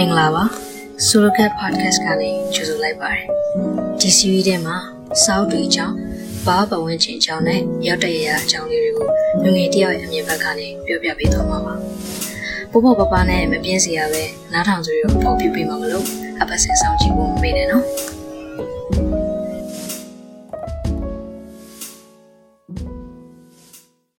မင်္ဂလာပါ Surrogate Podcast ကနေကြိုဆိုလိုက်ပါတယ်ဒီ series ထဲမှာစောက်တွေအကြောင်းဘာပဝင်ချင်းအကြောင်းနဲ့ရောက်တဲ့ရရအကြောင်းလေးတွေကိုလူငယ်တယောက်ရဲ့အမြင်ဘက်ကနေပြောပြပေးသွားမှာပါပို့ဖို့ပပနဲ့မပြင်းစရာပဲနားထောင်ကြရဖို့ပြပြပေးမှာမလို့အပတ်စဉ်ဆောင်ကြည့်ဖို့မေးတယ်နော်